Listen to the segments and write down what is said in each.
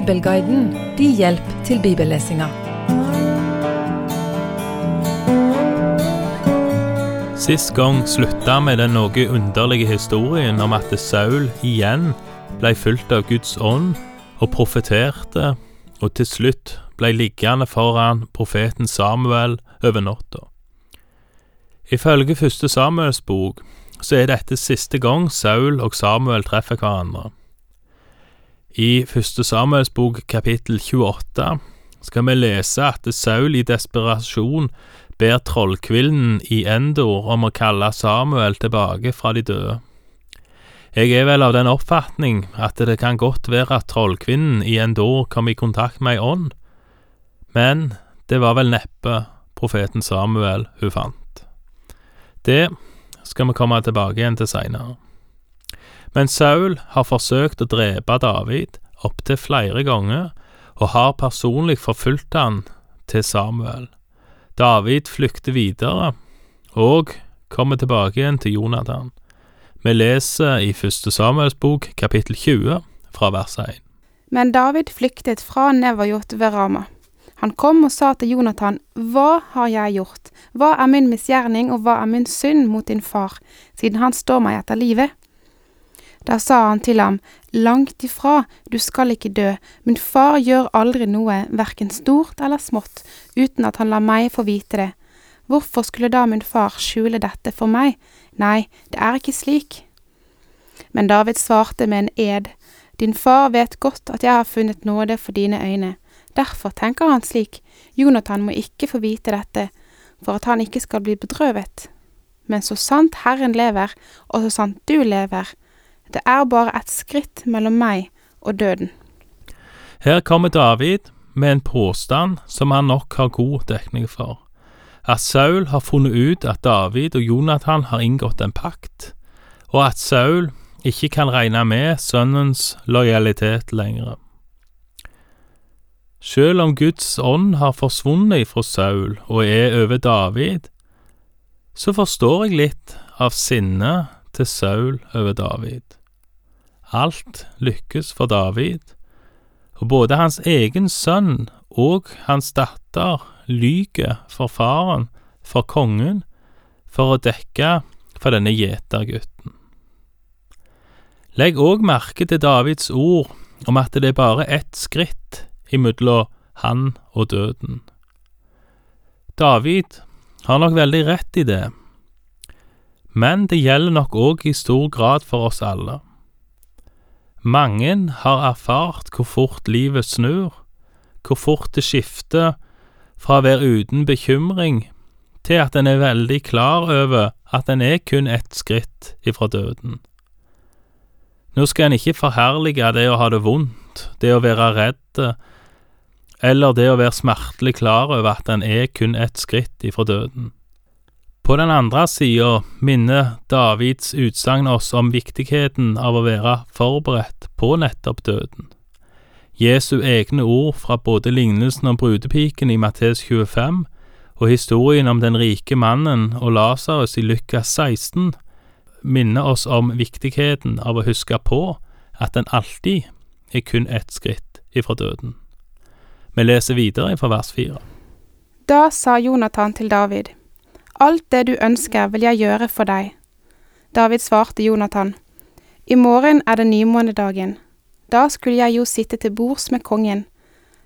Bibelguiden din hjelp til bibellesinga. Sist gang slutta med den noe underlige historien om at Saul igjen ble fulgt av Guds ånd og profeterte, og til slutt ble liggende foran profeten Samuel over natta. Ifølge første Samuels bok så er dette siste gang Saul og Samuel treffer hverandre. I første Samuels bok kapittel 28 skal vi lese at Saul i desperasjon ber trollkvinnen i Endor om å kalle Samuel tilbake fra de døde. Jeg er vel av den oppfatning at det kan godt være at trollkvinnen i Endor kom i kontakt med ei ånd, men det var vel neppe profeten Samuel hun fant. Det skal vi komme tilbake igjen til seinere. Men Saul har forsøkt å drepe David opptil flere ganger, og har personlig forfulgt han til Samuel. David flykter videre, og kommer tilbake igjen til Jonathan. Vi leser i første Samuels bok, kapittel 20, fra vers 1. Men David flyktet fra Nevajot ved Rama. Han kom og sa til Jonathan, Hva har jeg gjort? Hva er min misgjerning, og hva er min synd mot din far, siden han står meg etter livet? Da sa han til ham, Langt ifra, du skal ikke dø, min far gjør aldri noe, hverken stort eller smått, uten at han lar meg få vite det. Hvorfor skulle da min far skjule dette for meg? Nei, det er ikke slik. Men David svarte med en ed, Din far vet godt at jeg har funnet nåde for dine øyne. Derfor tenker han slik, Jonathan må ikke få vite dette, for at han ikke skal bli bedrøvet. Men så sant Herren lever, og så sant du lever, det er bare et skritt mellom meg og døden. Her kommer David med en påstand som han nok har god dekning for. At Saul har funnet ut at David og Jonathan har inngått en pakt, og at Saul ikke kan regne med sønnens lojalitet lenger. Selv om Guds ånd har forsvunnet fra Saul og er over David, så forstår jeg litt av sinnet til Saul over David. Alt lykkes for David, og både hans egen sønn og hans datter lyger for faren, for kongen, for å dekke for denne gjetergutten. Legg òg merke til Davids ord om at det er bare ett skritt imellom han og døden. David har nok veldig rett i det, men det gjelder nok òg i stor grad for oss alle. Mange har erfart hvor fort livet snur, hvor fort det skifter fra å være uten bekymring til at en er veldig klar over at en er kun ett skritt ifra døden. Nå skal en ikke forherlige det å ha det vondt, det å være redd, eller det å være smertelig klar over at en er kun ett skritt ifra døden. På den andre sida minner Davids utsagn oss om viktigheten av å være forberedt på nettopp døden. Jesu egne ord fra både lignelsen om brudepiken i Mattes 25 og historien om den rike mannen og Lasarus i Lukas 16 minner oss om viktigheten av å huske på at en alltid er kun ett skritt ifra døden. Vi leser videre fra vers 4. Da sa Jonathan til David, Alt det du ønsker vil jeg gjøre for deg. David svarte Jonathan, I morgen er det nymånedagen. Da skulle jeg jo sitte til bords med kongen.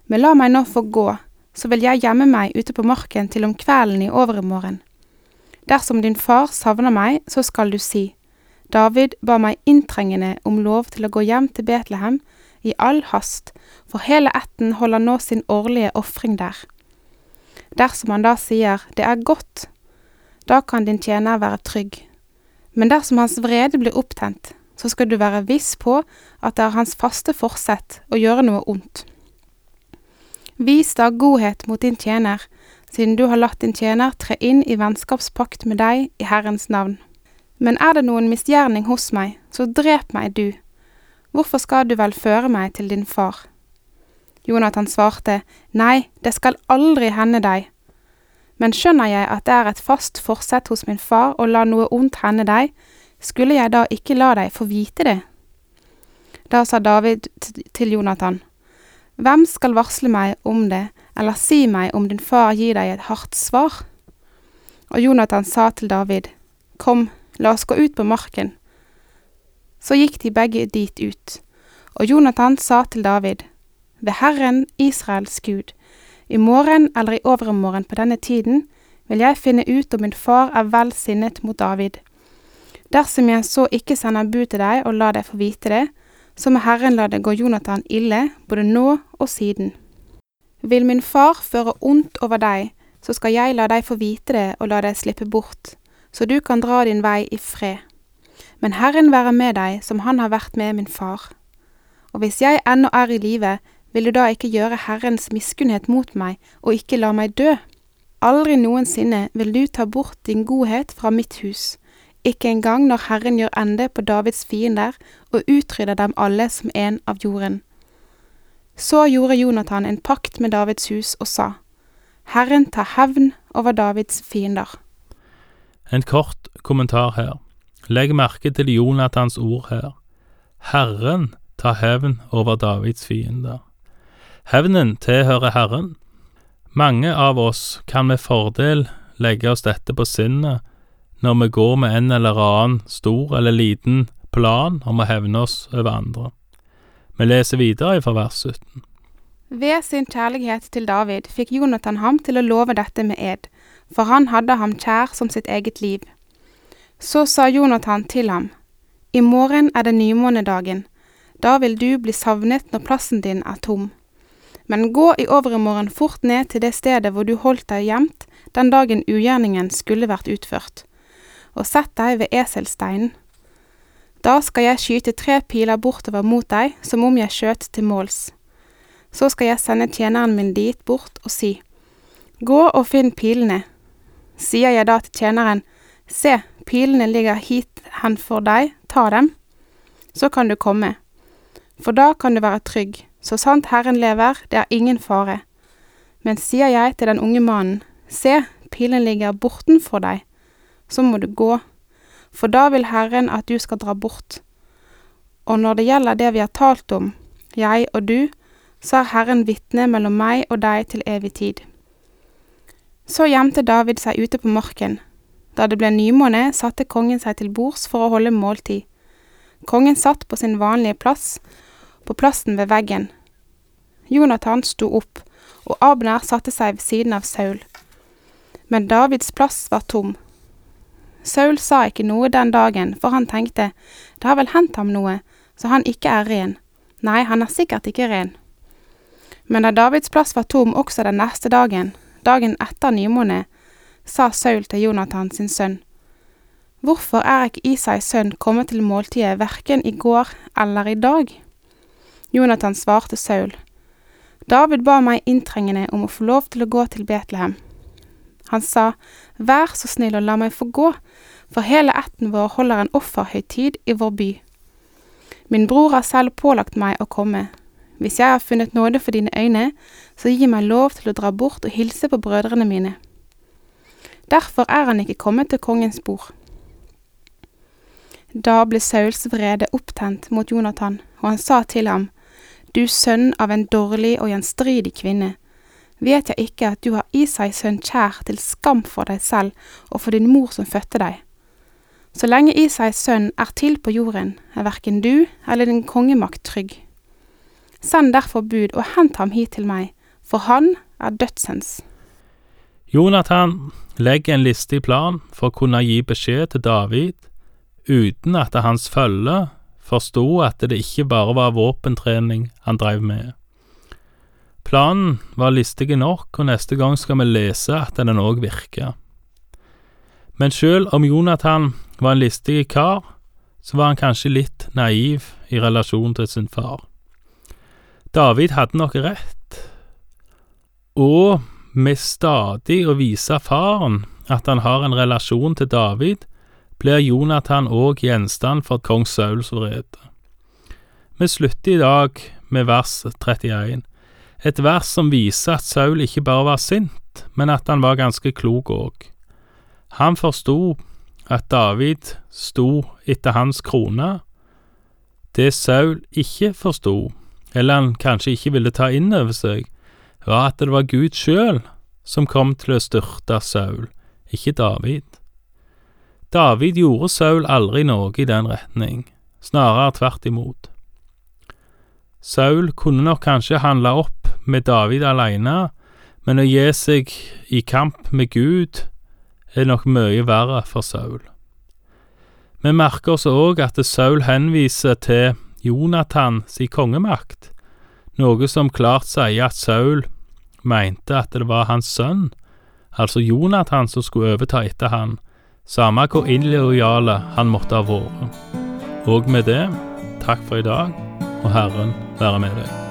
Men la meg nå få gå, så vil jeg gjemme meg ute på marken til om kvelden i overmorgen. Dersom din far savner meg, så skal du si, David ba meg inntrengende om lov til å gå hjem til Betlehem i all hast, for hele ætten holder nå sin årlige ofring der. Dersom han da sier, Det er godt, da kan din tjener være trygg. Men dersom hans vrede blir opptent, så skal du være viss på at det er hans faste forsett å gjøre noe ondt. Vis da godhet mot din tjener, siden du har latt din tjener tre inn i vennskapspakt med deg i Herrens navn. Men er det noen misgjerning hos meg, så drep meg du. Hvorfor skal du vel føre meg til din far? Jonathan svarte, Nei, det skal aldri hende deg, men skjønner jeg at det er et fast forsett hos min far å la noe ondt hende deg, skulle jeg da ikke la deg få vite det? Da sa David til Jonathan, Hvem skal varsle meg om det, eller si meg om din far gir deg et hardt svar? Og Jonathan sa til David, Kom, la oss gå ut på marken. Så gikk de begge dit ut, og Jonathan sa til David, Ved Herren, Israels Gud, i morgen eller i overmorgen på denne tiden vil jeg finne ut om min far er vel sinnet mot David. Dersom jeg så ikke sender bud til deg og lar deg få vite det, så må Herren la det gå Jonathan ille, både nå og siden. Vil min far føre ondt over deg, så skal jeg la deg få vite det og la deg slippe bort, så du kan dra din vei i fred. Men Herren være med deg som han har vært med min far. Og hvis jeg ennå er i live, vil du da ikke gjøre Herrens miskunnhet mot meg og ikke la meg dø? Aldri noensinne vil du ta bort din godhet fra mitt hus, ikke engang når Herren gjør ende på Davids fiender og utrydder dem alle som en av jorden. Så gjorde Jonathan en pakt med Davids hus og sa, Herren tar hevn over Davids fiender. En kort kommentar her. Legg merke til Jonathans ord her. Herren tar hevn over Davids fiender. Hevnen tilhører Herren. Mange av oss kan med fordel legge oss dette på sinnet når vi går med en eller annen stor eller liten plan om å hevne oss over andre. Vi leser videre fra vers 17. Ved sin kjærlighet til David fikk Jonathan ham til å love dette med ed, for han hadde ham kjær som sitt eget liv. Så sa Jonathan til ham, I morgen er det nymånedagen, da vil du bli savnet når plassen din er tom. Men gå i overmorgen fort ned til det stedet hvor du holdt deg gjemt den dagen ugjerningen skulle vært utført, og sett deg ved eselsteinen. Da skal jeg skyte tre piler bortover mot deg som om jeg skjøt til måls. Så skal jeg sende tjeneren min dit bort og si, Gå og finn pilene. Sier jeg da til tjeneren, Se, pilene ligger hit hen for deg, ta dem. Så kan du komme. For da kan du være trygg, så sant Herren lever, det er ingen fare. Men sier jeg til den unge mannen, Se, pilen ligger bortenfor deg, så må du gå, for da vil Herren at du skal dra bort. Og når det gjelder det vi har talt om, jeg og du, så er Herren vitne mellom meg og deg til evig tid. Så gjemte David seg ute på marken. Da det ble nymåne, satte kongen seg til bords for å holde måltid. Kongen satt på sin vanlige plass, på plassen ved veggen. Jonathan sto opp, og Abner satte seg ved siden av Saul. Men Davids plass var tom. Saul sa ikke noe den dagen, for han tenkte, det har vel hendt ham noe, så han ikke er ren. Nei, han er sikkert ikke ren. Men da Davids plass var tom også den neste dagen, dagen etter nymåne, sa Saul til Jonathan sin sønn, Hvorfor er ikke Isais sønn kommet til måltidet hverken i går eller i dag? Jonathan svarte Saul, David ba meg inntrengende om å få lov til å gå til Betlehem. Han sa, Vær så snill og la meg få gå, for hele ætten vår holder en offerhøytid i vår by. Min bror har selv pålagt meg å komme. Hvis jeg har funnet nåde for dine øyne, så gi meg lov til å dra bort og hilse på brødrene mine. Derfor er han ikke kommet til kongens bord. Da ble Sauls vrede opptent mot Jonathan, og han sa til ham, Du sønn av en dårlig og gjenstridig kvinne, vet jeg ikke at du har Isai sønn kjær til skam for deg selv og for din mor som fødte deg? Så lenge Isais sønn er til på jorden, er verken du eller din kongemakt trygg. Send derfor bud og hent ham hit til meg, for han er dødsens. Jonathan legger en listig plan for å kunne gi beskjed til David uten at hans følge forsto at det ikke bare var våpentrening han drev med. Planen var listig nok, og neste gang skal vi lese at den òg virker. Men selv om Jonathan var en listig kar, så var han kanskje litt naiv i relasjon til sin far. David hadde nok rett, og med stadig å vise faren at han har en relasjon til David, blir Jonathan òg gjenstand for kong Sauls vrede. Vi slutter i dag med vers 31, et vers som viser at Saul ikke bare var sint, men at han var ganske klok òg. Han forsto at David sto etter hans krone. Det Saul ikke forsto, eller han kanskje ikke ville ta inn over seg, var at det var Gud sjøl som kom til å styrte Saul, ikke David. David gjorde Saul aldri noe i den retning, snarere tvert imot. Saul kunne nok kanskje handle opp med David alene, men å gi seg i kamp med Gud er nok mye verre for Saul. Vi merker oss òg at Saul henviser til Jonathan sin kongemakt, noe som klart sier at Saul mente at det var hans sønn, altså Jonathan, som skulle overta etter han, samme hvor illojale han måtte ha vært. Og med det, takk for i dag, og Herren være med deg.